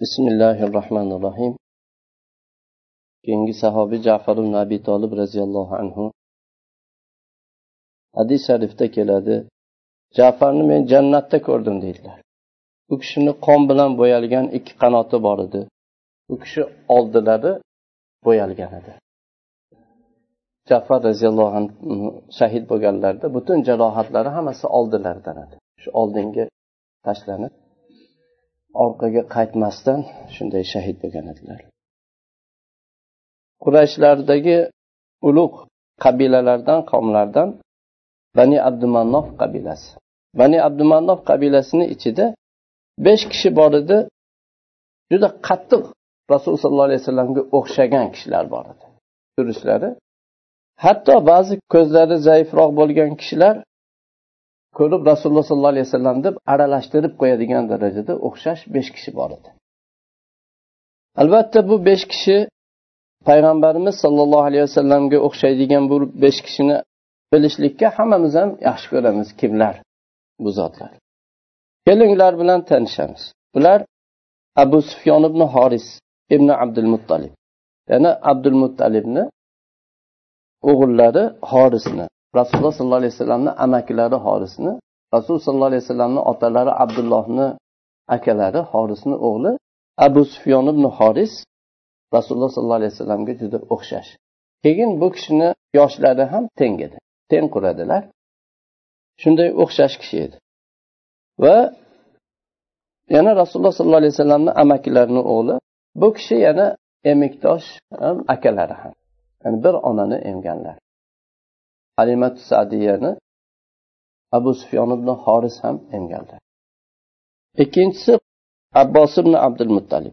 bismillahi rohmanir rohim keyingi sahobiy jafar ibn abi tolib roziyallohu anhu. Hadis sharifda keladi jafarni men jannatda ko'rdim deydilar. U kishini qon bilan bo'yalgan ikki qanoti bor edi. U kishi oldilari bo'yalgan edi. Jafar roziyallohu anhu shahid bo'lganlarida butun jarohatlari hammasi oldilaridan edi. Shu oldinga tashlanib orqaga qaytmasdan shunday shahid bo'lgan edilar. Qurayshlardagi ulug' qabilalardan qavmlardan bani abdumannof qabilasi. Bani abdumannof qabilasini ichida besh kishi bor edi. Juda qattiq rasululloh sollallohu alayhi vasallamga o'xshagan kishilar bor edi. Turishlari hatto ba'zi ko'zlari zaifroq bo'lgan kishilar ko'rib rasululloh sollallohu alayhi vasallam deb aralashtirib qo'yadigan darajada o'xshash besh kishi bor edi. Albatta bu besh kishi payg'ambarimiz sollallohu alayhi vasallamga o'xshaydigan bu besh kishini bilishlikka hammamiz ham yaxshi ko'ramiz kimlar bu zotlar. Keling ular bilan tanishamiz. Bular abu sufyon ibn horis ibn abdul muttalib. Ya'ni abdul muttalibni o'g'illari horisni rasululloh sollallohu alayhi vasallamni amakilari horisni rasululloh sollallohu alayhi vasallamni otalari abdullohni akalari horisni o'g'li abu sufyon ibn horis rasululloh sollallohu alayhi vasallamga juda o'xshash. Keyin bu kishini yoshlari ham teng edi teng quradilar. Shunday o'xshash kishi edi. Va yana rasululloh sollallohu alayhi vasallamni amakilarini o'g'li bu kishi yana emikdosh ham akalari ham. Ya'ni bir onani emganlar. Halimatu sadiyani abu sufyon ibn horis ham emganlar ikkinchisi abbos ibn abdul muttalib.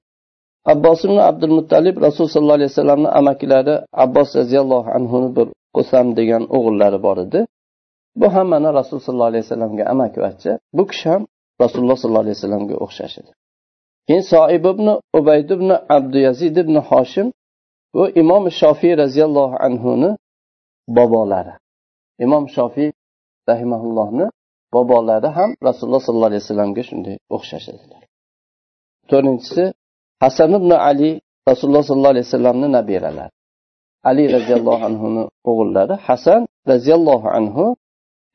Abbos ibn abdul muttalib rasululloh sollallohu alayhi vasallamni amakilari abbos roziyallohu anhuni bir qusam degan o'g'illari bor edi. Bu ham mana rasululloh sollallohu alayhi vasallamga amakivachcha bu kishi ham rasululloh sollallohu alayhi vasallamga o'xshash edi. Keyin soib ibn ubayd ibn abduyazid ibn hoshim bu imom shofiy roziyallohu anhuni bobolari. Imom shofiy rahimaullohni bobolari ham rasululloh sollallohu alayhi vasallamga shunday o'xshash edilar to'rtinchisi hasan ibn ali rasululloh sollallohu alayhi vasallamni nabiralari. Ali roziyallohu anhuni o'g'illari hasan roziyallohu anhu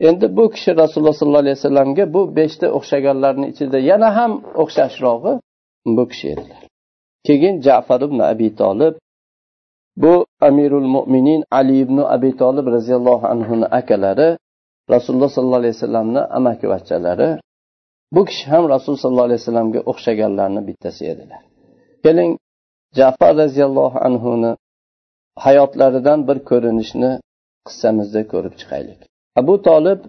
endi bu kishi rasululloh sollallohu alayhi vasallamga bu beshta o'xshaganlarni ichida yana ham o'xshashrog'i bu kishi edilar. Keyin jafar ibn abi tolib bu amirul mo'minin ali ibn abi tolib roziyallohu anhuni akalari rasululloh sollallohu alayhi vasallamni amakivachchalari bu kishi ham rasululloh sollallohu alayhi vasallamga o'xshaganlarni bittasi edilar. Keling jafar roziyallohu anhuni hayotlaridan bir ko'rinishni qissamizda ko'rib chiqaylik. Abu tolib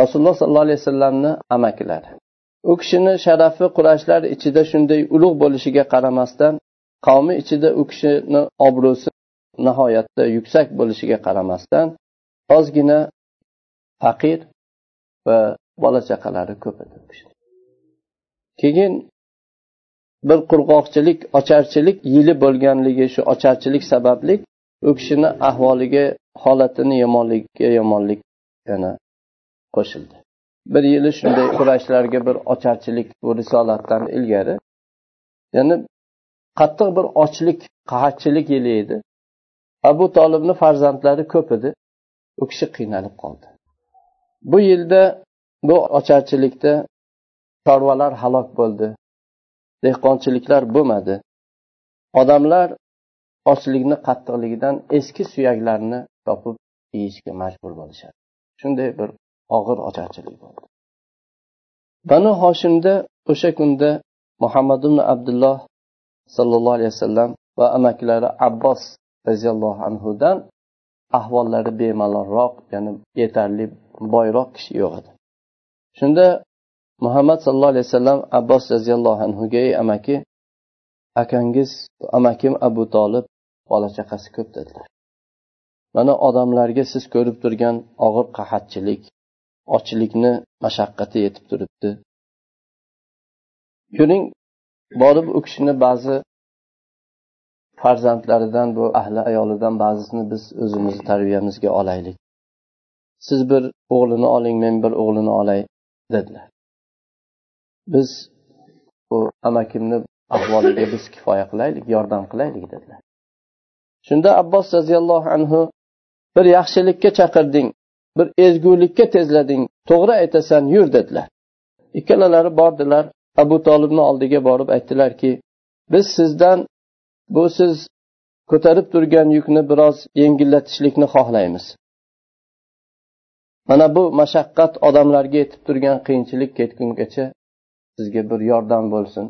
rasululloh sollallohu alayhi vasallamni amakilari. U kishini sharafi qurashlar ichida shunday ulug' bo'lishiga qaramasdan qavmi ichida u kishini obro'si nihoyatda yuksak bo'lishiga qaramasdan ozgina faqir va bola chaqalari ko'p edi keyin bir qurg'oqchilik ocharchilik yili bo'lganligi shu ocharchilik sababli u kishini ahvoliga holatini yomonligiga yomonlik yana qo'shildi. Bir yili shunday kurashlarga bir ocharchilik bu risolatdan ilgari ya'ni qattiq bir ochlik qahatchilik yili edi. Abu tolibni farzandlari ko'p edi. U kishi qiynalib qoldi. Bu yilda bu ocharchilikda chorvalar halok bo'ldi. Dehqonchiliklar bo'lmadi. Odamlar ochlikni qattiqligidan eski suyaklarni topib yeyishga majbur bo'lishadi. Shunday bir og'ir ocharchilik bo'ldi. Banu hoshimda o'sha kunda muhammad ibn abdulloh sollallohu alayhi vasallam va amakilari abbos roziyallohu anhudan ahvollari bemalolroq ya'ni yetarli boyroq kishi yo'q edi. Shunda muhammad sallallohu alayhi vasallam abbos roziyallohu anhuga ey amaki akangiz amakim abu tolib bola chaqasi ko'p dedilar. Mana odamlarga siz ko'rib turgan og'ir qahatchilik ochlikni mashaqqati yetib turibdi. Yuring borib u kishini ba'zi farzandlaridan bu ahli ayolidan ba'zisini biz o'zimizni tarbiyamizga olaylik. Siz bir o'g'lini oling men bir o'g'lini olay dedilar. Biz bu amakimni ahvoliga biz kifoya qilaylik yordam qilaylik dedilar. Shunda abbos roziyallohu anhu bir yaxshilikka chaqirding bir ezgulikka tezlading to'g'ri aytasan yur dedilar. Ikkalalari bordilar abu tolibni oldiga borib aytdilarki biz sizdan bu siz ko'tarib turgan yukni biroz yengillatishlikni xohlaymiz. Mana bu mashaqqat odamlarga yetib turgan qiyinchilik ketgungacha sizga bir yordam bo'lsin.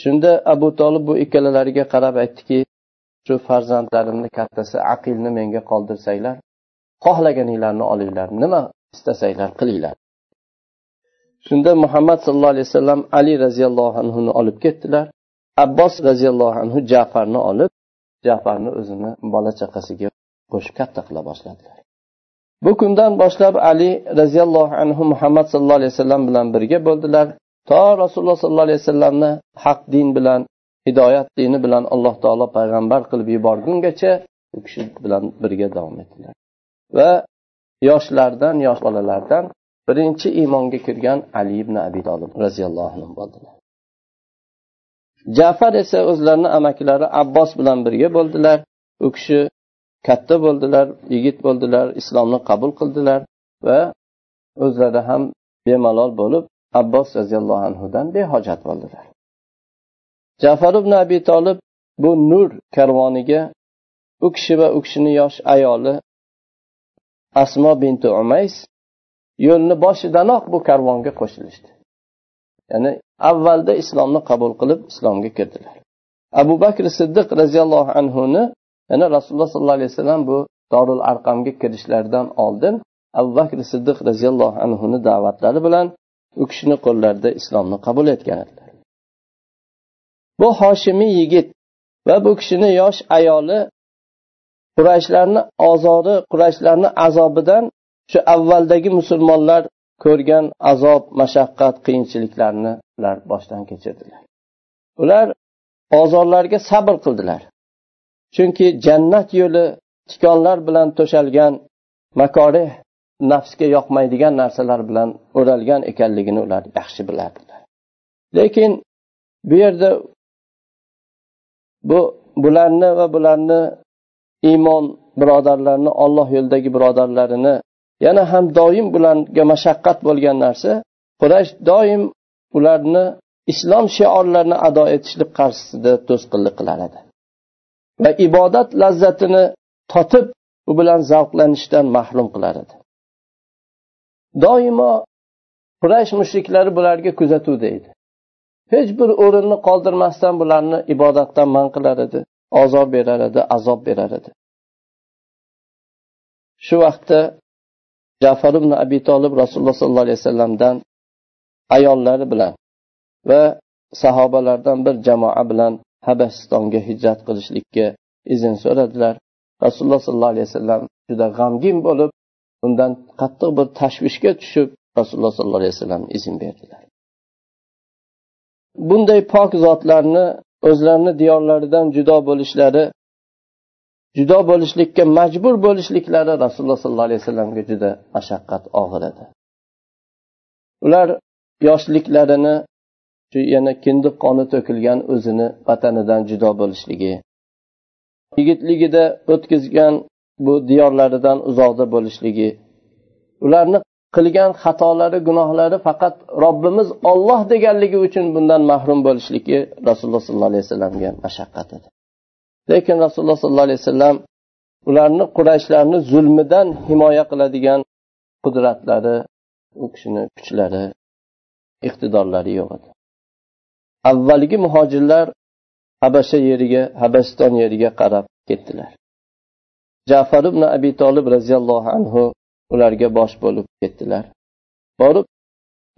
Shunda abu tolib bu ikkalalariga qarab aytdiki shu farzandlarimni kattasi aqilni menga qoldirsanglar xohlaganinglarni olinglar nima istasanglar qilinglar. Shunda muhammad sallallohu alayhi vasallam ali roziyallohu anhuni olib ketdilar. Abbos roziyallohu anhu jafarni olib jafarni o'zini bola chaqasiga qo'shib katta qila boshladilar. Bu kundan boshlab ali roziyallohu anhu muhammad sallallohu alayhi vasallam bilan birga bo'ldilar. To rasululloh sollallohu alayhi vasallamni haq din bilan hidoyat dini bilan alloh taolo payg'ambar qilib yuborgungacha u kishi bilan birga davom etdilar. Va yoshlardan yosh bolalardan birinchi iymonga kirgan ali ibn abi tolib roziyallohu anhu bo'ldilar. Jafar esa o'zlarini amakilari abbos bilan birga bo'ldilar. U kishi katta bo'ldilar yigit bo'ldilar islomni qabul qildilar va o'zlari ham bemalol bo'lib abbos roziyallohu anhudan behojat bo'ldilar jafar ibn abi tolib bu nur karvoniga u kishi va u kishini yosh ayoli asmo binti umays yo'lni boshidanoq bu karvonga qo'shilishdi. Ya'ni avvalda islomni qabul qilib islomga kirdilar. Abu bakr siddiq roziyallohu anhuni yana rasululloh sollallohu alayhi vasallam bu dorul arqamga kirishlaridan oldin abu bakr siddiq roziyallohu anhuni da'vatlari bilan u kishini qo'llarida islomni qabul etgan edilar. Bu hoshimiy yigit va bu kishini yosh ayoli qurayshlarni ozori qurayshlarni azobidan shu avvaldagi musulmonlar ko'rgan azob mashaqqat qiyinchiliklarni ular boshdan kechirdilar. Ular ozorlarga sabr qildilar. Chunki jannat yo'li tikonlar bilan to'shalgan makorih nafsga yoqmaydigan narsalar bilan o'ralgan ekanligini ular yaxshi bilardilar. Lekin bu yerda bu bularni va bularni iymon birodarlarini olloh yo'lidagi birodarlarini yana ham doim bularga mashaqqat bo'lgan narsa quraysh doim ularni islom shiorlarini ado etishlik qarshisida to'sqinlik qilar edi. Va ibodat lazzatini totib u bilan zavqlanishdan mahrum qilar edi. Doimo quraysh mushriklari bularga kuzatuvda edi. Hech bir o'rinni qoldirmasdan bularni ibodatdan man qilar edi ozor berar edi azob berar edi. Shu vaqtda jafar ibn abi tolib rasululloh sollallohu alayhi vasallamdan ayollari bilan va sahobalardan bir jamoa bilan habasistonga hijrat qilishlikka izn so'radilar. Rasululloh sollallohu alayhi vasallam juda g'amgin bo'lib undan qattiq bir tashvishga tushib rasululloh sollallohu alayhi vasallam izn berdilar. Bunday pok zotlarni o'zlarini diyorlaridan judo bo'lishlari judo bo'lishlikka majbur bo'lishliklari rasululloh sollallohu alayhi vasallamga juda mashaqqat og'ir edi. Ular yoshliklarini shu yana kindik qoni to'kilgan o'zini vatanidan judo bo'lishligi yigitligida o'tkazgan bu diyorlaridan uzoqda bo'lishligi ularni qilgan xatolari gunohlari faqat robbimiz olloh deganligi uchun bundan mahrum bo'lishligi rasululloh sollallohu alayhi vasallamga mashaqqat edi. Lekin rasululloh sollallohu alayhi vasallam ularni qurayshlarni zulmidan himoya qiladigan qudratlari u kishini kuchlari iqtidorlari yo'q edi. Avvalgi muhojirlar habasha yeriga habaston yeriga qarab ketdilar. Jafar ibn abi tolib roziyallohu anhu ularga bosh bo'lib ketdilar. Borib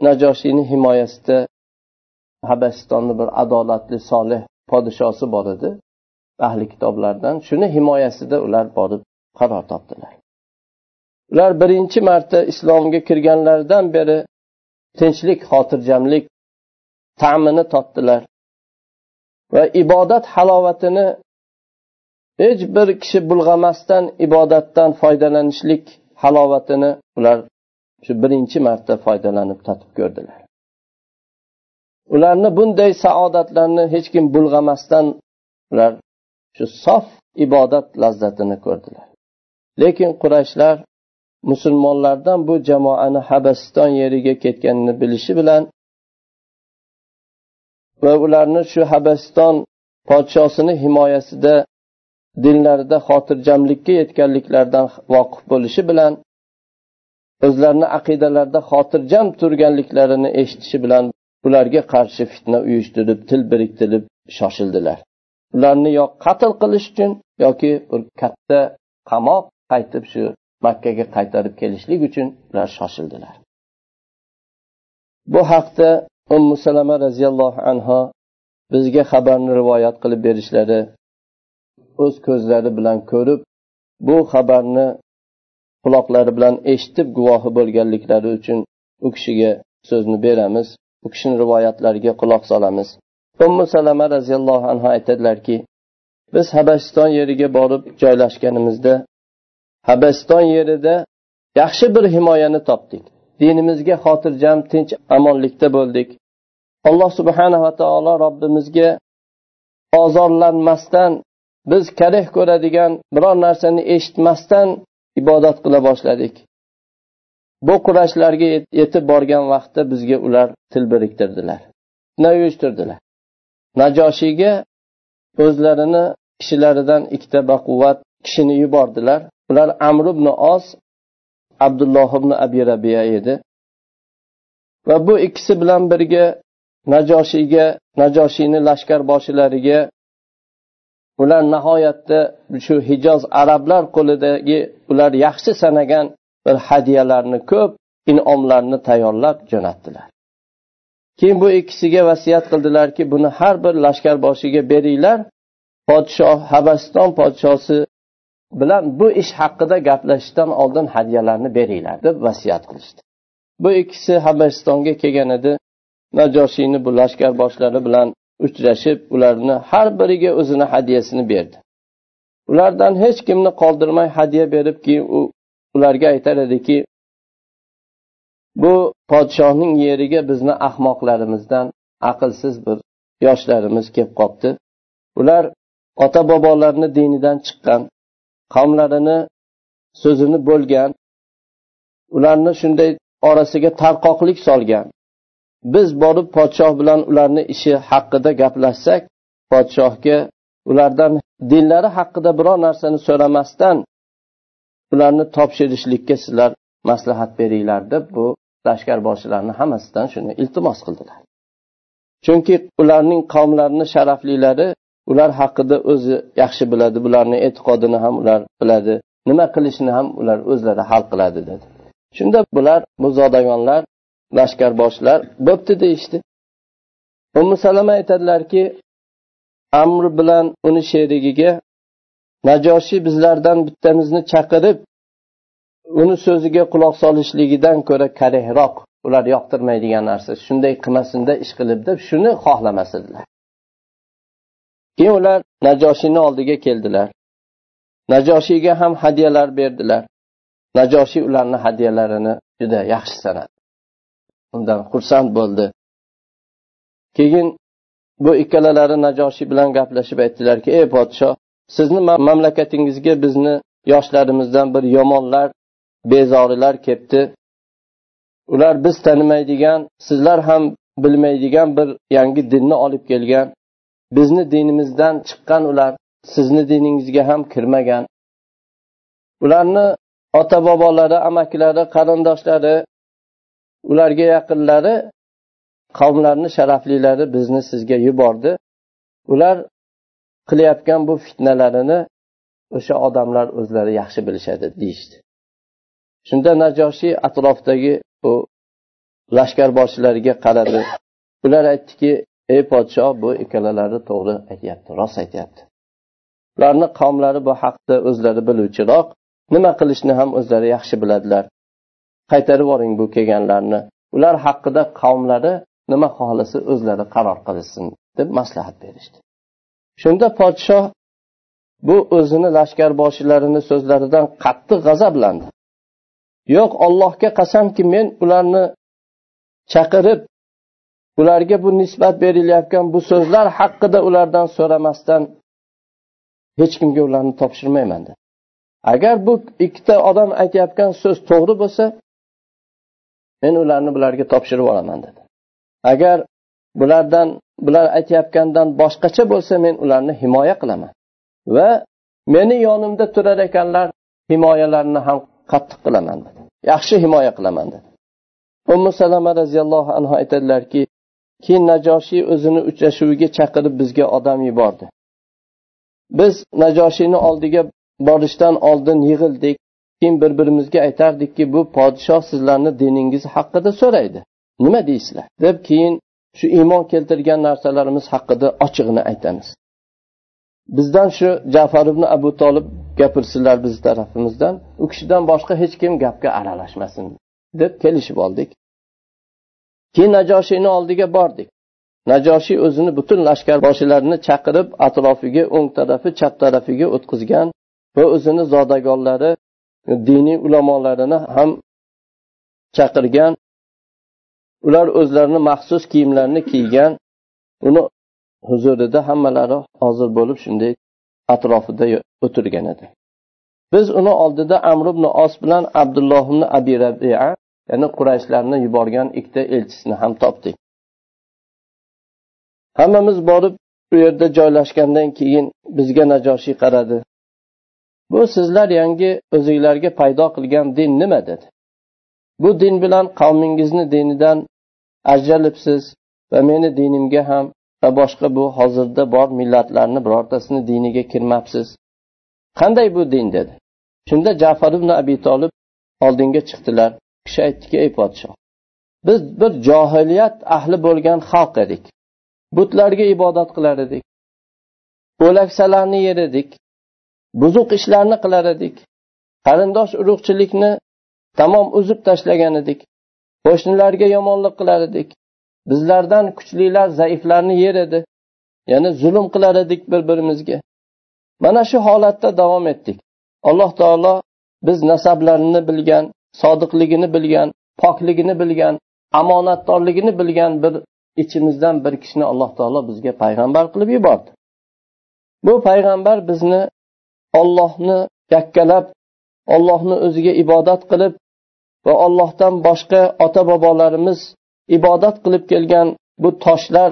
najoshiyni himoyasida habasistonni bir adolatli solih podshosi bor edi. Ahli kitoblardan shuni himoyasida ular borib qaror topdilar. Ular birinchi marta islomga kirganlaridan beri tinchlik xotirjamlik ta'mini totdilar va ibodat halovatini hech bir kishi bulg'amasdan ibodatdan foydalanishlik halovatini ular shu birinchi marta foydalanib tatib ko'rdilar. Ularni bunday saodatlarni hech kim bulg'amasdan ular shu sof ibodat lazzatini ko'rdilar. Lekin qurashlar musulmonlardan bu jamoani habasiston yeriga ketganini bilishi bilan va ularni shu habasiston podshosini himoyasida dinlarida xotirjamlikka yetganliklaridan voqif bo'lishi bilan o'zlarini aqidalarida xotirjam turganliklarini eshitishi bilan ularga qarshi fitna uyushtirib til biriktirib shoshildilar. Ularni yo qatl qilish uchun yoki bir katta qamoq qaytib shu makkaga qaytarib kelishlik uchun ular shoshildilar. Bu haqda ummu salama roziyallohu anhu bizga xabarni rivoyat qilib berishlari o'z ko'zlari bilan ko'rib bu xabarni quloqlari bilan eshitib guvohi bo'lganliklari uchun u kishiga so'zni beramiz u kishini rivoyatlariga quloq solamiz. Ummu salama roziyallohu anhu aytadilarki biz habasiston yeriga borib joylashganimizda habasiston yerida yaxshi bir himoyani topdik. Dinimizga xotirjam tinch amonlikda bo'ldik. Alloh subhanava taolo robbimizga ozorlanmasdan biz karih ko'radigan biror narsani eshitmasdan ibodat qila boshladik. Bu kurashlarga yetib borgan vaqtda bizga ular til biriktirdilar. Uyushtirdilar najoshiyga o'zlarini kishilaridan ikkita baquvvat kishini yubordilar. Ular amr ibn os abdulloh ibn abi rabiya edi. Va bu ikkisi bilan birga najoshiyga najoshiyni lashkar boshilariga ular nihoyatda shu hijoz arablar qo'lidagi ular yaxshi sanagan bir hadyalarni ko'p inomlarni tayyorlab jo'natdilar. Keyin bu ikkisiga vasiyat qildilarki buni har bir lashkarboshiga beringlar. Podshoh habasiston podshosi bilan bu ish haqida gaplashishdan oldin hadyalarni beringlar deb vasiyat qilishdi. Bu ikkisi habasistonga kelgan edi. Najoshiyni bu lashkar boshlari bilan uchrashib ularni har biriga o'zini hadyasini berdi. Ulardan hech kimni qoldirmay hadya berib keyin u ularga aytar ediki bu podshohning yeriga bizni ahmoqlarimizdan aqlsiz bir yoshlarimiz kelib qolibdi ular ota bobolarni dinidan chiqqan qavmlarini so'zini bo'lgan ularni shunday orasiga tarqoqlik solgan. Biz borib podshoh bilan ularni ishi haqida gaplashsak podshohga ulardan dinlari haqida biror narsani so'ramasdan ularni topshirishlikka sizlar maslahat beringlar deb bu lashkarboshilarni hammasidan shuni iltimos qildilar. Chunki ularning qavmlarini sharaflilari ular haqida o'zi yaxshi biladi bularni e'tiqodini ham ular biladi nima qilishni ham ular o'zlari hal qiladi dedi. Shunda bular bu zodagonlar lashkarboshilar bo'pti deyishdi. Umi salama aytadilarki amr bilan uni sherigiga najoshiy bizlardan bittamizni chaqirib uni so'ziga quloq solishligidan ko'ra karihroq ular yoqtirmaydigan narsa shunday qilmasinda ish qilib deb shuni xohlamas edilar keyin ular najoshiyni oldiga keldilar. Najoshiyga ham hadyalar berdilar. Najoshiy ularni hadyalarini juda yaxshi sanadi. Undan xursand bo'ldi. Keyin bu ikkalalari najoshiy bilan gaplashib aytdilarki ey podshoh sizni mamlakatingizga bizni yoshlarimizdan bir yomonlar bezorilar kelibdi ular biz tanimaydigan sizlar ham bilmaydigan bir yangi dinni olib kelgan bizni dinimizdan chiqqan ular sizni diningizga ham kirmagan. Ularni ota bobolari amakilari qarindoshlari ularga yaqinlari qavmlarni sharaflilari bizni sizga yubordi. Ular qilayotgan bu fitnalarini o'sha odamlar o'zlari yaxshi bilishadi deyishdi. Shunda najoshiy atrofdagi u lashkarboshilariga qaradi. Ular aytdiki ey podshoh bu ikkalalari to'g'ri aytyapti rost aytyapti. Ularni qavmlari bu haqda o'zlari biluvchiroq nima qilishni ham o'zlari yaxshi biladilar. Qaytarib yuboring bu kelganlarni. Ular haqida qavmlari nima xohlasa o'zlari qaror qilishsin deb maslahat berishdi. Shunda podshoh bu o'zini lashkarboshilarini so'zlaridan qattiq g'azablandi. Yo'q ollohga qasamki men ularni chaqirib ularga bu nisbat berilayotgan bu so'zlar haqida ulardan so'ramasdan hech kimga ularni topshirmayman dedi agar bu ikkita odam aytayotgan so'z to'g'ri bo'lsa men ularni bularga topshirib yuboraman dedi. Agar bulardan bular aytayotgandan boshqacha bo'lsa men ularni himoya qilaman. Va meni yonimda turar ekanlar himoyalarini ham qattiq qilaman dedi. Yaxshi himoya qilaman dedi. Ummu salama roziyallohu anhu aytadilarki keyin najoshiy o'zini uchrashuviga chaqirib bizga odam yubordi. Biz najoshiyni oldiga borishdan oldin yig'ildik keyin bir birimizga aytardikki bu podshoh sizlarni diningiz haqida so'raydi. Nima deysizlar? Deb keyin shu iymon keltirgan narsalarimiz haqida ochig'ini aytamiz. Bizdan shu jafar ibn abu tolib gapirsinlar biz tarafimizdan. U kishidan boshqa hech kim gapga aralashmasin deb kelishib oldik. Keyin najoshiyni oldiga bordik. Najoshiy o'zini butun lashkarboshilarini chaqirib atrofiga o'ng tarafi chap tarafiga o'tkazgan va o'zini zodagonlari diniy ulamolarini ham chaqirgan ular o'zlarini maxsus kiyimlarini kiygan uni huzurida hammalari hozir bo'lib shunday atrofida o'tirgan edi. Biz uni oldida amr ibn os bilan abdulloh ibn abi rabia ya'ni qurayshlarni yuborgan ikkita elchisini ham topdik. Hammamiz borib u yerda joylashgandan keyin bizga najoshiy qaradi. Bu sizlar yangi o'zinglarga paydo qilgan din nima dedi. Bu din bilan qavmingizni dinidan ajralibsiz va meni dinimga ham va boshqa bu hozirda bor millatlarni birortasini diniga kirmabsiz. Qanday bu din dedi. Shunda jafar ibn abi tolib oldinga chiqdilar. Kishi aytdiki ey podshoh biz bir johiliyat ahli bo'lgan xalq edik. Butlarga ibodat qilar edik. O'laksalarni yer edik. Buzuq ishlarni qilar edik. Qarindosh urug'chilikni tamom uzib tashlagan edik. Qo'shnilarga yomonlik qilar edik. Bizlardan kuchlilar zaiflarni yer edi. Ya'ni zulm qilar edik bir birimizga mana shu holatda davom etdik. Alloh taolo biz nasablarini bilgan sodiqligini bilgan pokligini bilgan omonatdorligini bilgan bir ichimizdan bir kishini alloh taolo bizga payg'ambar qilib yubordi. Bu payg'ambar bizni ollohni yakkalab ollohni o'ziga ibodat qilib va ollohdan boshqa ota bobolarimiz ibodat qilib kelgan bu toshlar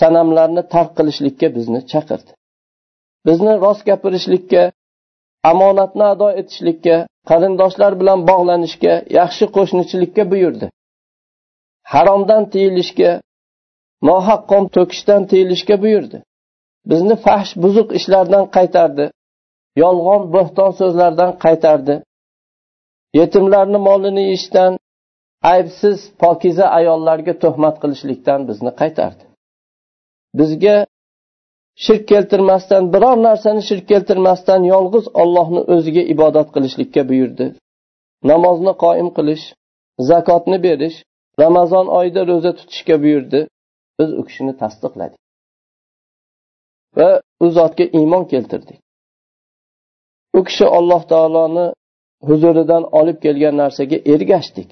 sanamlarni tark qilishlikka bizni chaqirdi. Bizni rost gapirishlikka omonatni ado etishlikka qarindoshlar bilan bog'lanishga yaxshi qo'shnichilikka buyurdi. Haromdan tiyilishga nohaq qon to'kishdan tiyilishga buyurdi. Bizni fahsh buzuq ishlardan qaytardi yolg'on bo'xton so'zlardan qaytardi. Yetimlarni molini yeyishdan aybsiz pokiza ayollarga tuhmat qilishlikdan bizni qaytardi. Bizga shirk keltirmasdan biror narsani shirk keltirmasdan yolg'iz ollohni o'ziga ibodat qilishlikka buyurdi. Namozni qoim qilish zakotni berish ramazon oyida ro'za tutishga buyurdi. Biz u kishini tasdiqladik. Va u zotga iymon keltirdik. U kishi alloh taoloni huzuridan olib kelgan narsaga ergashdik.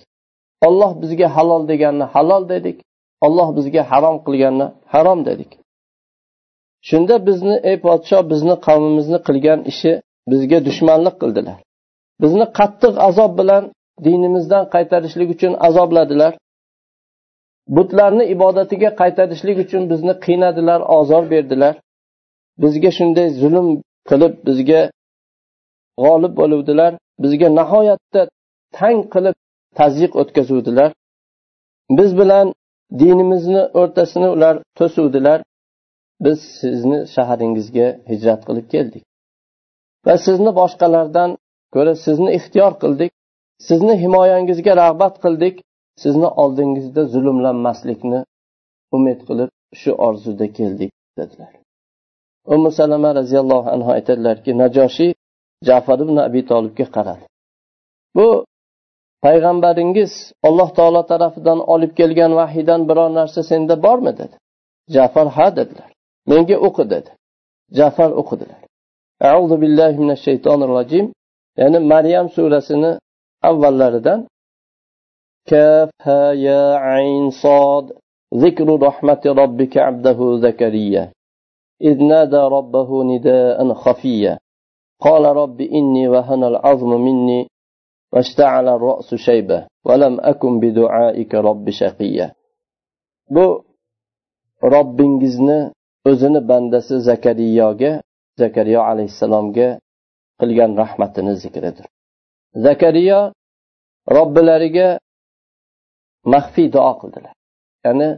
Olloh bizga halol deganni halol dedik olloh bizga harom qilganni harom dedik. Shunda bizni ey podshoh bizni qavmimizni qilgan ishi bizga dushmanlik qildilar. Bizni qattiq azob bilan dinimizdan qaytarishlik uchun azobladilar. Butlarni ibodatiga qaytarishlik uchun bizni qiynadilar ozor berdilar. Bizga shunday zulm qilib bizga g'olib bo'luvdilar. Bizga nihoyatda tang qilib tazyiq o'tkazuvdilar. Biz bilan dinimizni o'rtasini ular to'suvdilar. Biz sizni shaharingizga hijrat qilib keldik. Va sizni boshqalardan ko'ra sizni ixtiyor qildik sizni himoyangizga rag'bat qildik sizni oldingizda zulmlanmaslikni umid qilib shu orzuda keldik dedilar. Umi salama roziyallohu anhu aytadilarki najoshiy jafar ibn abi tolibga qaradi. Bu payg'ambaringiz alloh taolo tarafidan olib kelgan vahiydan biror narsa senda bormi dedi jafar ha dedilar menga o'qi dedi jafar o'qidilar auzu billahi minash shaytonir rojim ya'ni maryam surasini avvallaridan kaf ha ya ayn sod ذكر رحمة ربك عبده زكريا إذ نادى ربه نداء خفيا قال رب إني وهن العظم مني واشتعل الرأس شيبة ولم أكن بدعائك رب شقيا bu robbingizni o'zini bandasi zakariyoga zakariyo alayhissalomga qilgan rahmatini zikridir zakariya robbilariga maxfiy duo qildilar ya'ni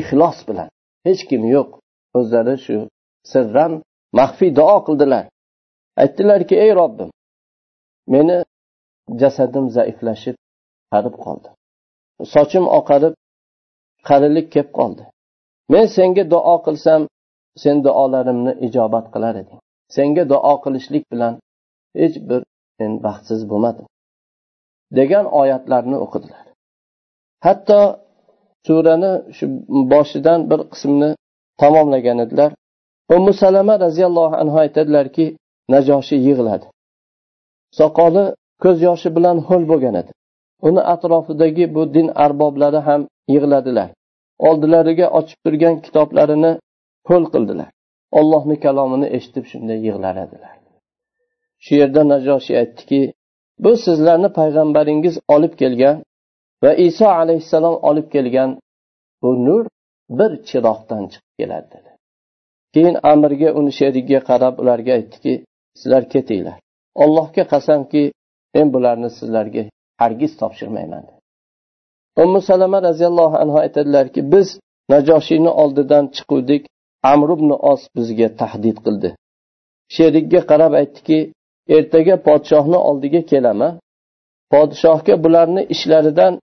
ixlos bilan hech kim yo'q o'zlari shu sirran maxfiy duo qildilar aytdilarki ey robbim meni jasadim zaiflashib qarib qoldi. Sochim oqarib qarilik kelib qoldi. Men senga duo qilsam sen duolarimni ijobat qilar eding. Senga duo qilishlik bilan hech bir men baxtsiz bo'lmadim degan oyatlarni o'qidilar. Hatto surani shu boshidan bir qismni tamomlagan edilar. Ummu salama roziyallohu anhu aytadilarki najoshiy yig'ladi. Soqoli ko'z yoshi bilan ho'l bo'lgan edi. Uni atrofidagi bu din arboblari ham yig'ladilar. Oldilariga ochib turgan kitoblarini ho'l qildilar. Ollohni kalomini eshitib shunday yig'lar edilar. Shu yerda najoshiy aytdiki bu sizlarni payg'ambaringiz olib kelgan va iso alayhissalom olib kelgan bu nur bir chiroqdan chiqib keladi dedi. Keyin amirga uni sherigiga qarab ularga aytdiki sizlar ketinglar. Allohga qasamki men bularni sizlarga hargiz topshirmayman. Ummu salama roziyallohu anhu aytadilarki biz najoshiyni oldidan chiquvdik. Amr ibn os bizga tahdid qildi. Sherikka qarab aytdiki ertaga podshohni oldiga kelaman podshohga bularni ishlaridan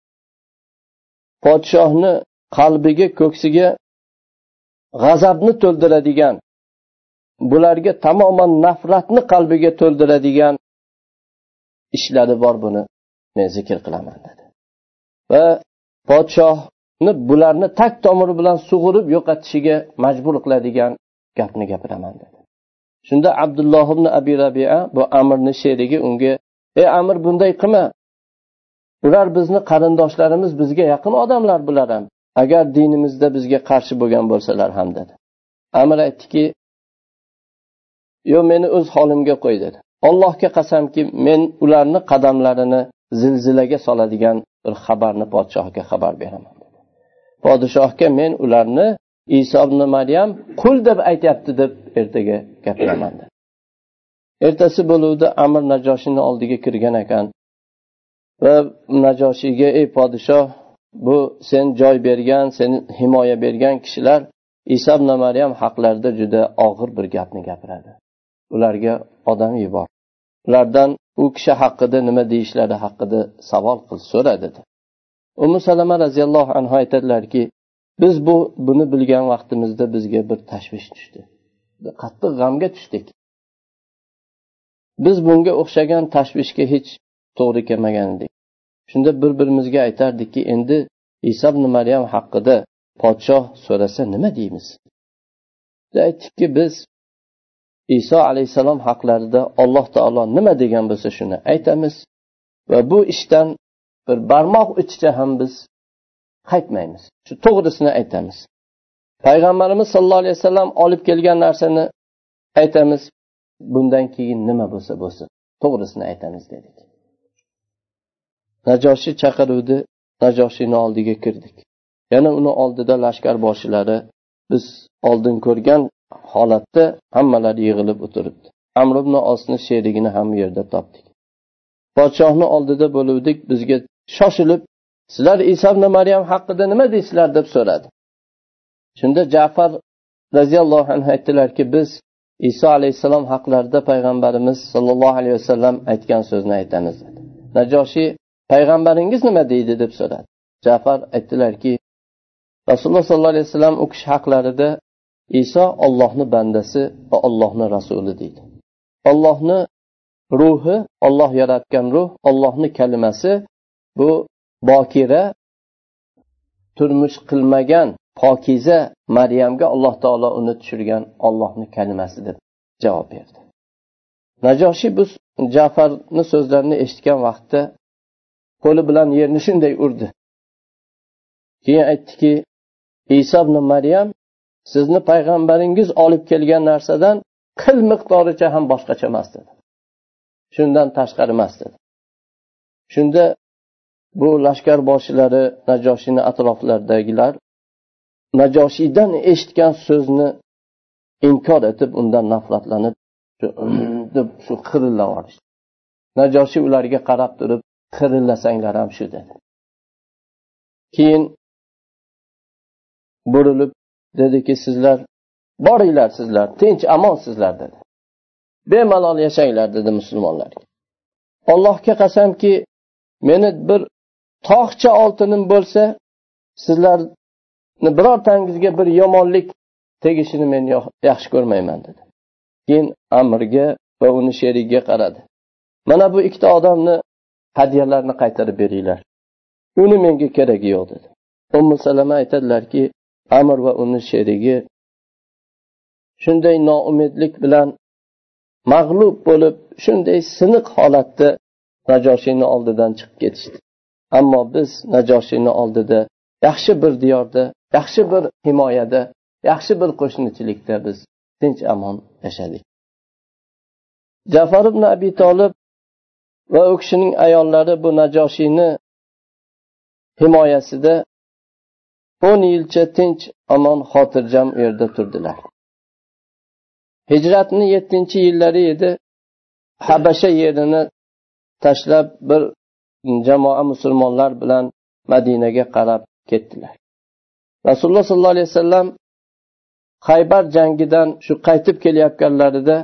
podshohni qalbiga ko'ksiga g'azabni to'ldiradigan bularga tamoman nafratni qalbiga to'ldiradigan ishlari bor buni men zikr qilaman dedi. Va podshohni bularni tag tomiri bilan sug'urib yo'qotishiga majbur qiladigan gapni gapiraman dedi. Shunda abdulloh ibn abi rabia bu amirni sherigi unga ey amir bunday qilma. Ular bizni qarindoshlarimiz bizga yaqin odamlar bular ham agar dinimizda bizga qarshi bo'lgan bo'lsalar ham dedi. Amir aytdiki yo meni o'z holimga qo'y dedi. Allohga qasamki men ularni qadamlarini zilzilaga soladigan bir xabarni podshohga xabar beraman dedi. Podshohga men ularni iso ibn maryam qul deb aytyapti deb ertaga gapiraman dedi. Ertasi bo'luvdi amir najoshini oldiga kirgan ekan va najoshiyga ey podshoh bu sen joy bergan sen himoya bergan kishilar iso ibn maryam haqlarida juda og'ir bir gapni gapiradi. Ularga odam yubor ulardan u kishi haqida nima deyishlari haqida savol qil so'ra dedi. Umi salama roziyallohu anhu aytadilarki biz bu buni bilgan vaqtimizda bizga bir tashvish tushdi. Qattiq g'amga tushdik. Biz bunga o'xshagan tashvishga hech to'g'ri kelmagan edik shunda bir birimizga aytardikki endi iso ibn maryam haqida podshoh so'rasa nima deymiz? Aytdikki biz iso alayhissalom haqlarida alloh taolo nima degan bo'lsa shuni aytamiz va bu ishdan bir barmoq uchicha ham biz qaytmaymiz. Shu to'g'risini aytamiz. Payg'ambarimiz sollallohu alayhi vasallam olib kelgan narsani aytamiz. Bundan keyin nima bo'lsa bo'lsin to'g'risini aytamiz dedik. Najoshi chaqiruvdi najoshini oldiga kirdik. Yana uni oldida lashkar boshilari biz oldin ko'rgan holatda hammalari yig'ilib o'tiribdi. Amr ibn osni sherigini ham u yerda topdik. Podshohni oldida bo'luvdik bizga shoshilib sizlar iso ibn maryam haqida nima deysizlar deb so'radi. Shunda jafar roziyallohu anhu aytdilarki biz iso alayhissalom haqlarida payg'ambarimiz sollallohu alayhi vasallam aytgan so'zni aytamiz dedi. Najoshiy payg'ambaringiz nima deydi deb so'radi. Jafar aytdilarki rasululloh sollallohu alayhi vasallam u kishi haqlarida iso ollohni bandasi va ollohni rasuli deydi. Ollohni ruhi olloh yaratgan ruh ollohni kalimasi bu bokira turmush qilmagan pokiza maryamga alloh taolo uni tushirgan ollohni kalimasi deb javob berdi. Najoshiy bu jafarni so'zlarini eshitgan vaqtda qo'li bilan yerni shunday urdi. Keyin aytdiki iso ibn maryam sizni payg'ambaringiz olib kelgan narsadan qil miqdoricha ham boshqacha emas dedi. Shundan tashqari emas dedi. Shunda bu lashkar boshilari najoshiyni atroflaridagilar najoshiydan eshitgan so'zni inkor etib undan nafratlanib deb shu qirillab yuborishdi najoshiy ularga qarab turib qirillasanglar ham shu dedi. Keyin burilib dediki sizlar boringlar sizlar tinch amonsizlar dedi. Bemalol yashanglar dedi musulmonlarga allohga qasamki meni bir tog'cha oltinim bo'lsa sizlarni birortangizga bir yomonlik tegishini men yaxshi ko'rmayman dedi. Keyin amirga va uni sherigiga qaradi. Mana bu ikkita odamni hadyalarni qaytarib beringlar. Uni menga keragi yo'q dedi. Ummu salama aytadilarki amir va uni sherigi shunday noumidlik bilan mag'lub bo'lib shunday siniq holatda najoshiyni oldidan chiqib ketishdi. Ammo biz najoshiyni oldida yaxshi bir diyorda yaxshi bir himoyada yaxshi bir qo'shnichilikda biz tinch amon yashadik. Jafar ibn abi tolib va u kishining ayollari bu najoshiyni himoyasida o'n yilcha tinch omon xotirjam u yerda turdilar. Hijratni yettinchi yillari edi. Habasha yerini tashlab bir jamoa musulmonlar bilan madinaga qarab ketdilar. Rasululloh sollallohu alayhi vasallam haybar jangidan shu qaytib kelayotganlarida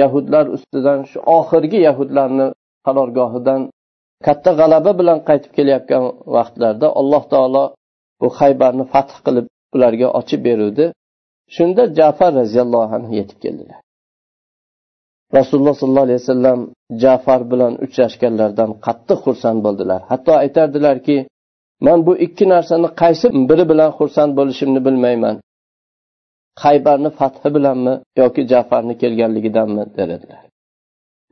yahudlar ustidan shu oxirgi yahudlarni qarorgohidan katta g'alaba bilan qaytib kelayotgan vaqtlarida alloh taolo bu haybarni fath qilib ularga ochib beruvdi. Shunda jafar roziyallohu anhu yetib keldilar. Rasululloh sollallohu alayhi vasallam jafar bilan uchrashganlaridan qattiq xursand bo'ldilar. Hatto aytardilarki man bu ikki narsani qaysi biri bilan xursand bo'lishimni bilmayman. Haybarni fathi bilanmi yoki jafarni kelganligidanmi? dedilar.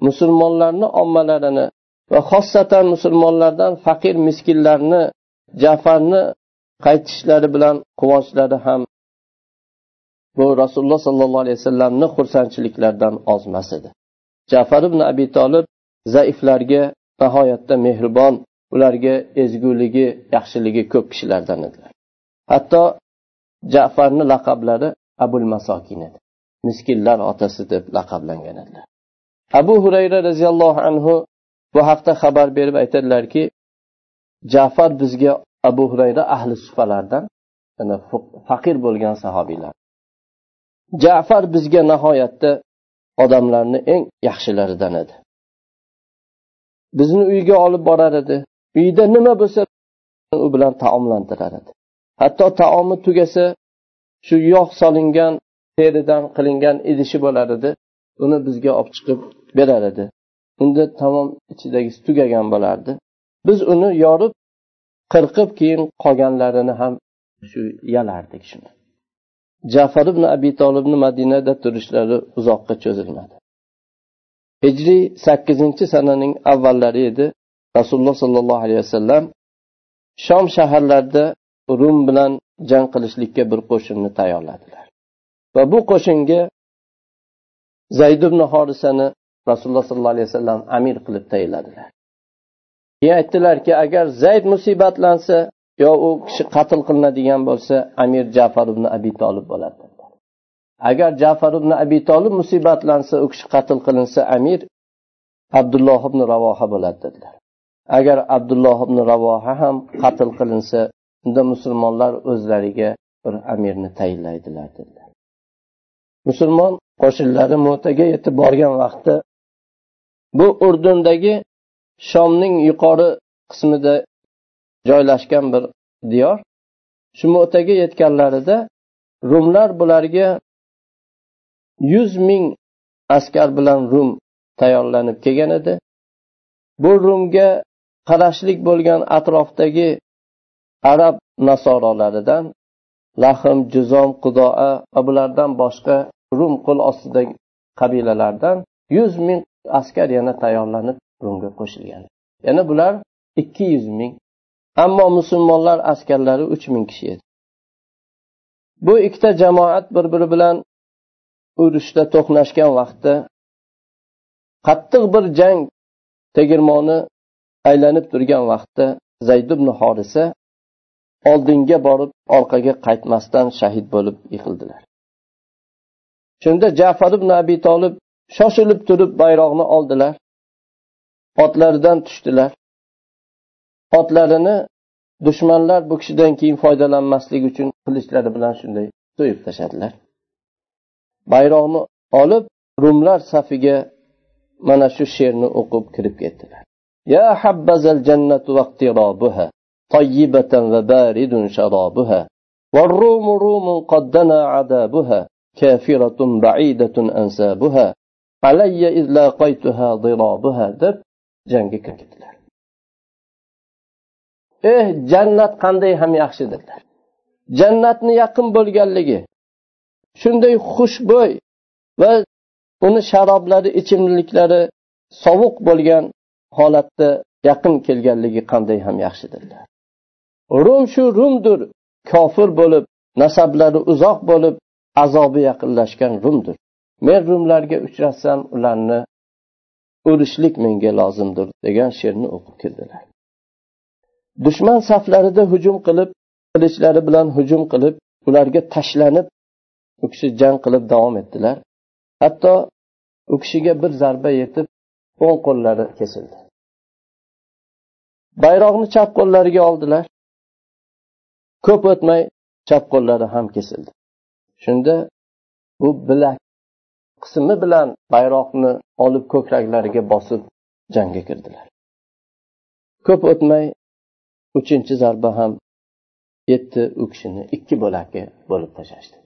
Musulmonlarni ommalarini va xossatan musulmonlardan faqir miskinlarni jafarni qaytishlari bilan quvonchlari ham bu rasululloh sollallohu alayhi vasallamni xursandchiliklaridan ozmas edi. Jafar ibn abi tolib zaiflarga nihoyatda mehribon ularga ezguligi yaxshiligi ko'p kishilardan edilar hatto jafarni laqablari abul masokin edi. Miskinlar otasi deb laqablangan edilar. Abu hurayra roziyallohu anhu bu haqda xabar berib aytadilarki jafar bizga abu hurayra ahli sufalardan faqir bo'lgan sahobiylar jafar bizga nihoyatda odamlarni eng yaxshilaridan edi. Bizni uyga olib borar edi. Uyda nima bo'lsa u bilan taomlantirar edi. Hatto taomi tugasa shu yog' solingan teridan qilingan idishi bo'lar edi. Uni bizga olib chiqib berar edi. Unda tamom ichidagisi tugagan bo'lardi. Biz uni yorib qirqib keyin qolganlarini ham shu yalardik shuni. Jafar ibn abi tolibni madinada turishlari uzoqqa cho'zilmadi. Hijriy sakkizinchi sananing avvallari edi. Rasululloh sollallohu alayhi vasallam shom shaharlarida rum bilan jang qilishlikka bir qo'shinni tayyorladilar. Va bu qo'shinga zayd ibn horisani rasululloh sollallohu alayhi vasallam amir qilib tayinladilar. Keyin aytdilarki agar zayd musibatlansa yo u kishi qatl qilinadigan bo'lsa amir jafar ibn abi tolib bo'ladi. Agar jafar ibn abi tolib musibatlansa u kishi qatl qilinsa amir abdulloh ibn ravoha bo'ladi dedilar. Agar abdulloh ibn ravoha ham qatl qilinsa unda musulmonlar o'zlariga bir amirni tayinlaydilar dedilar. Musulmon qo'shinlari mo'taga yetib borgan vaqtda bu urdundagi shomning yuqori qismida joylashgan bir diyor. Shu mo'taga yetganlarida rumlar bularga yuz ming askar bilan rum tayyorlanib kelgan edi. Bu rumga qarashlik bo'lgan atrofdagi arab nasorolaridan lahm juzom qudoa va bulardan boshqa rum qo'l ostidagi qabilalardan yuz ming askar yana tayyorlanib bunga qo'shilgan. Yana bular ikki yuz ming ammo musulmonlar askarlari uch ming kishi edi. Bu ikkita jamoat bir biri bilan urushda to'qnashgan vaqtda qattiq bir jang tegirmoni aylanib turgan vaqtda zayd ibn horisa oldinga borib orqaga qaytmasdan shahid bo'lib yiqildilar. Shunda jafar ibn abi tolib shoshilib turib bayroqni oldilar. otlaridan tushdilar otlarini dushmanlar bu kishidan keyin foydalanmasligi uchun qilichlari bilan shunday so'yib tashladilar bayroqni olib rumlar safiga mana shu she'rni o'qib kirib ketdilar يا حبذا الجنة واقترابها طيبة وبارد شرابها والروم روم قد دنا عذابها كافرة بعيدة أنسابها علي إذ لاقيتها ضرابها deb jangga kirdilar eh jannat qanday ham yaxshi dedilar jannatni yaqin bo'lganligi shunday xushbo'y va uni sharoblari ichimliklari sovuq bo'lgan holatda yaqin kelganligi qanday ham yaxshi dedilar rum shu rumdir kofir bo'lib nasablari uzoq bo'lib azobi yaqinlashgan rumdir men rumlarga uchrasam ularni urishlik menga lozimdir degan she'rni o'qib keldilar. Dushman saflarida hujum qilib qilichlari bilan hujum qilib ularga tashlanib u kishi jang qilib davom etdilar. Hatto u kishiga bir zarba yetib o'ng qo'llari kesildi. Bayroqni chap qo'llariga oldilar. Ko'p o'tmay chap qo'llari ham kesildi. Shunda bu bilak qismi bilan bayroqni olib ko'kraklariga bosib jangga kirdilar. Ko'p o'tmay uchinchi zarba ham yetdi u kishini ikki bo'lakka bo'lib tashlashdi.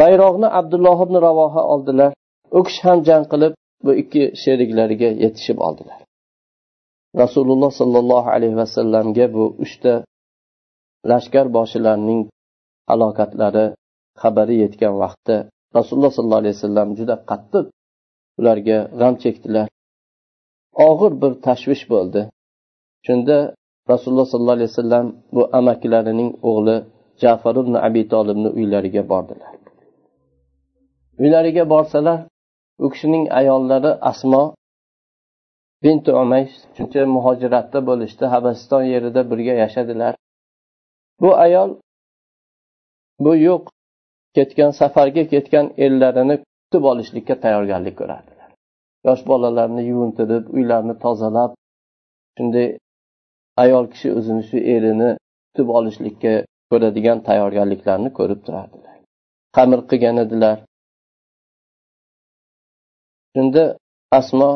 Bayroqni abdulloh ibn ravoha oldilar. U kishi ham jang qilib bu ikki sheriklariga yetishib oldilar. Rasululloh sollallohu alayhi vasallamga bu uchta lashkar boshilarining halokatlari xabari yetgan vaqtda rasululloh sollallohu alayhi vasallam juda qattiq ularga g'am chekdilar. Og'ir bir tashvish bo'ldi. Shunda rasululloh sollallohu alayhi vasallam bu amakilarining o'g'li jafar ibn abi tolibni uylariga bordilar. Uylariga borsalar u kishining ayollari asmo binti umays shuncha muhojiratda bo'lishdi habasiston yerida birga yashadilar. Bu ayol bu yo'q ketgan safarga ketgan ellarini kutib olishlikka tayyorgarlik ko'rardilar. Yosh bolalarni yuvintirib uylarni tozalab shunday ayol kishi o'zini shu erini kutib olishlikka ko'radigan tayyorgarliklarni ko'rib turardilar. Qamir qilgan edilar. Shunda asmo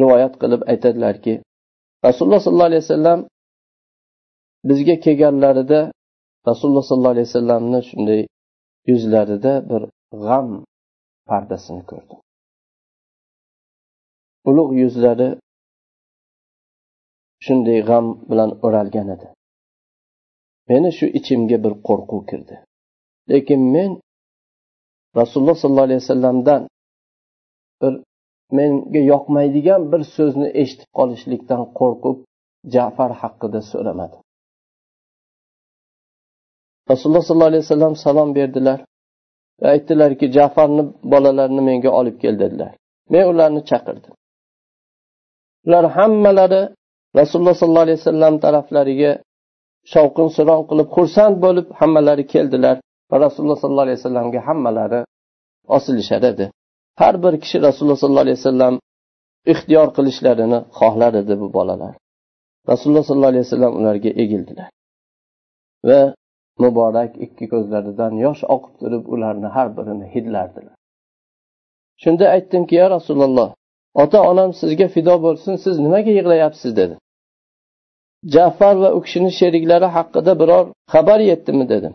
rivoyat qilib aytadilarki rasululloh sollallohu alayhi vasallam bizga kelganlarida rasululloh sollallohu alayhi vasallamni shunday yuzlarida bir g'am pardasini ko'rdim ulug' yuzlari shunday g'am bilan o'ralgan edi. Meni shu ichimga bir qo'rquv kirdi. Lekin men rasululloh sollallohu alayhi vasallamdan bir menga yoqmaydigan bir so'zni eshitib qolishlikdan qo'rqib jafar haqida so'ramadim. Rasululloh sollallohu alayhi vasallam salom berdilar va aytdilarki jafarni bolalarini menga olib kel dedilar. Men ularni chaqirdim. Ular hammalari rasululloh sollallohu alayhi vasallam taraflariga shovqin suron qilib xursand bo'lib hammalari keldilar va rasululloh sollallohu alayhi vasallamga hammalari osilishar edi. Har bir kishi rasululloh sollallohu alayhi vasallam ixtiyor qilishlarini xohlar edi bu bolalar. Rasululloh sollallohu alayhi vasallam ularga egildilar. Va muborak ikki ko'zlaridan yosh oqib turib ularni har birini hidlardilar. Shunda aytdimki ya rasululloh ota onam sizga fido bo'lsin siz nimaga yig'layapsiz? dedi. Jafar va u kishini sheriklari haqida biror xabar yetdimi dedim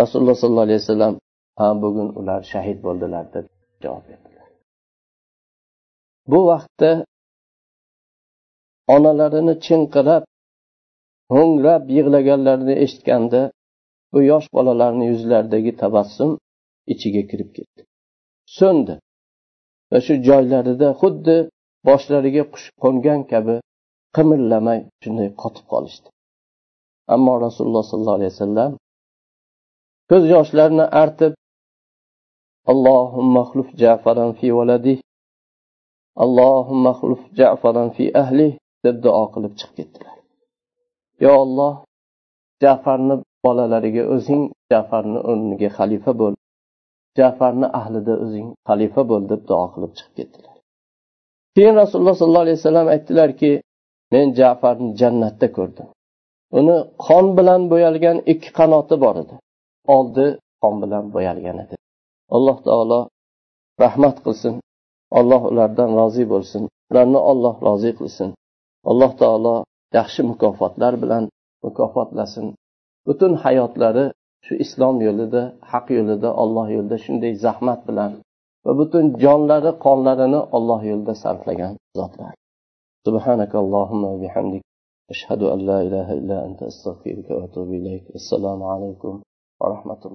rasululloh sollallohu alayhi vasallam ha bugun ular shahid bo'ldilar deb javob berdilar. Bu vaqtda onalarini chinqirab ho'ngrab yig'laganlarini eshitganda bu yosh bolalarni yuzlaridagi tabassum ichiga kirib ketdi. So'ndi va shu joylarida xuddi boshlariga qush qo'ngan kabi qimirlamay shunday qotib qolishdi. Ammo rasululloh sollallohu alayhi vasallam ko'z yoshlarini artib allohumma xluf jafaran fi valadi allohumma xluf jafaran fi ahli deb duo qilib chiqib ketdilar. Yo olloh jafarni bolalariga o'zing jafarni o'rniga xalifa bo'l. Jafarni ahlida o'zing xalifa bo'l deb duo qilib chiqib ketdilar. Keyin rasululloh sollallohu alayhi vasallam aytdilarki men jafarni jannatda ko'rdim. Uni qon bilan bo'yalgan ikki qanoti bor edi. Oldi qon bilan bo'yalgan edi. Alloh taolo rahmat qilsin. Alloh ulardan rozi bo'lsin. Ularni olloh rozi qilsin. Alloh taolo yaxshi mukofotlar bilan mukofotlasin butun hayotlari shu islom yo'lida haq yo'lida olloh yo'lida shunday zahmat bilan va butun jonlari qonlarini olloh yo'lida sarflagan zotlar سبحانك اللهم وبحمدك أشهد أن لا إله إلا أنت أستغفرك وأتوب إليك السلام عليكم ورحمة الله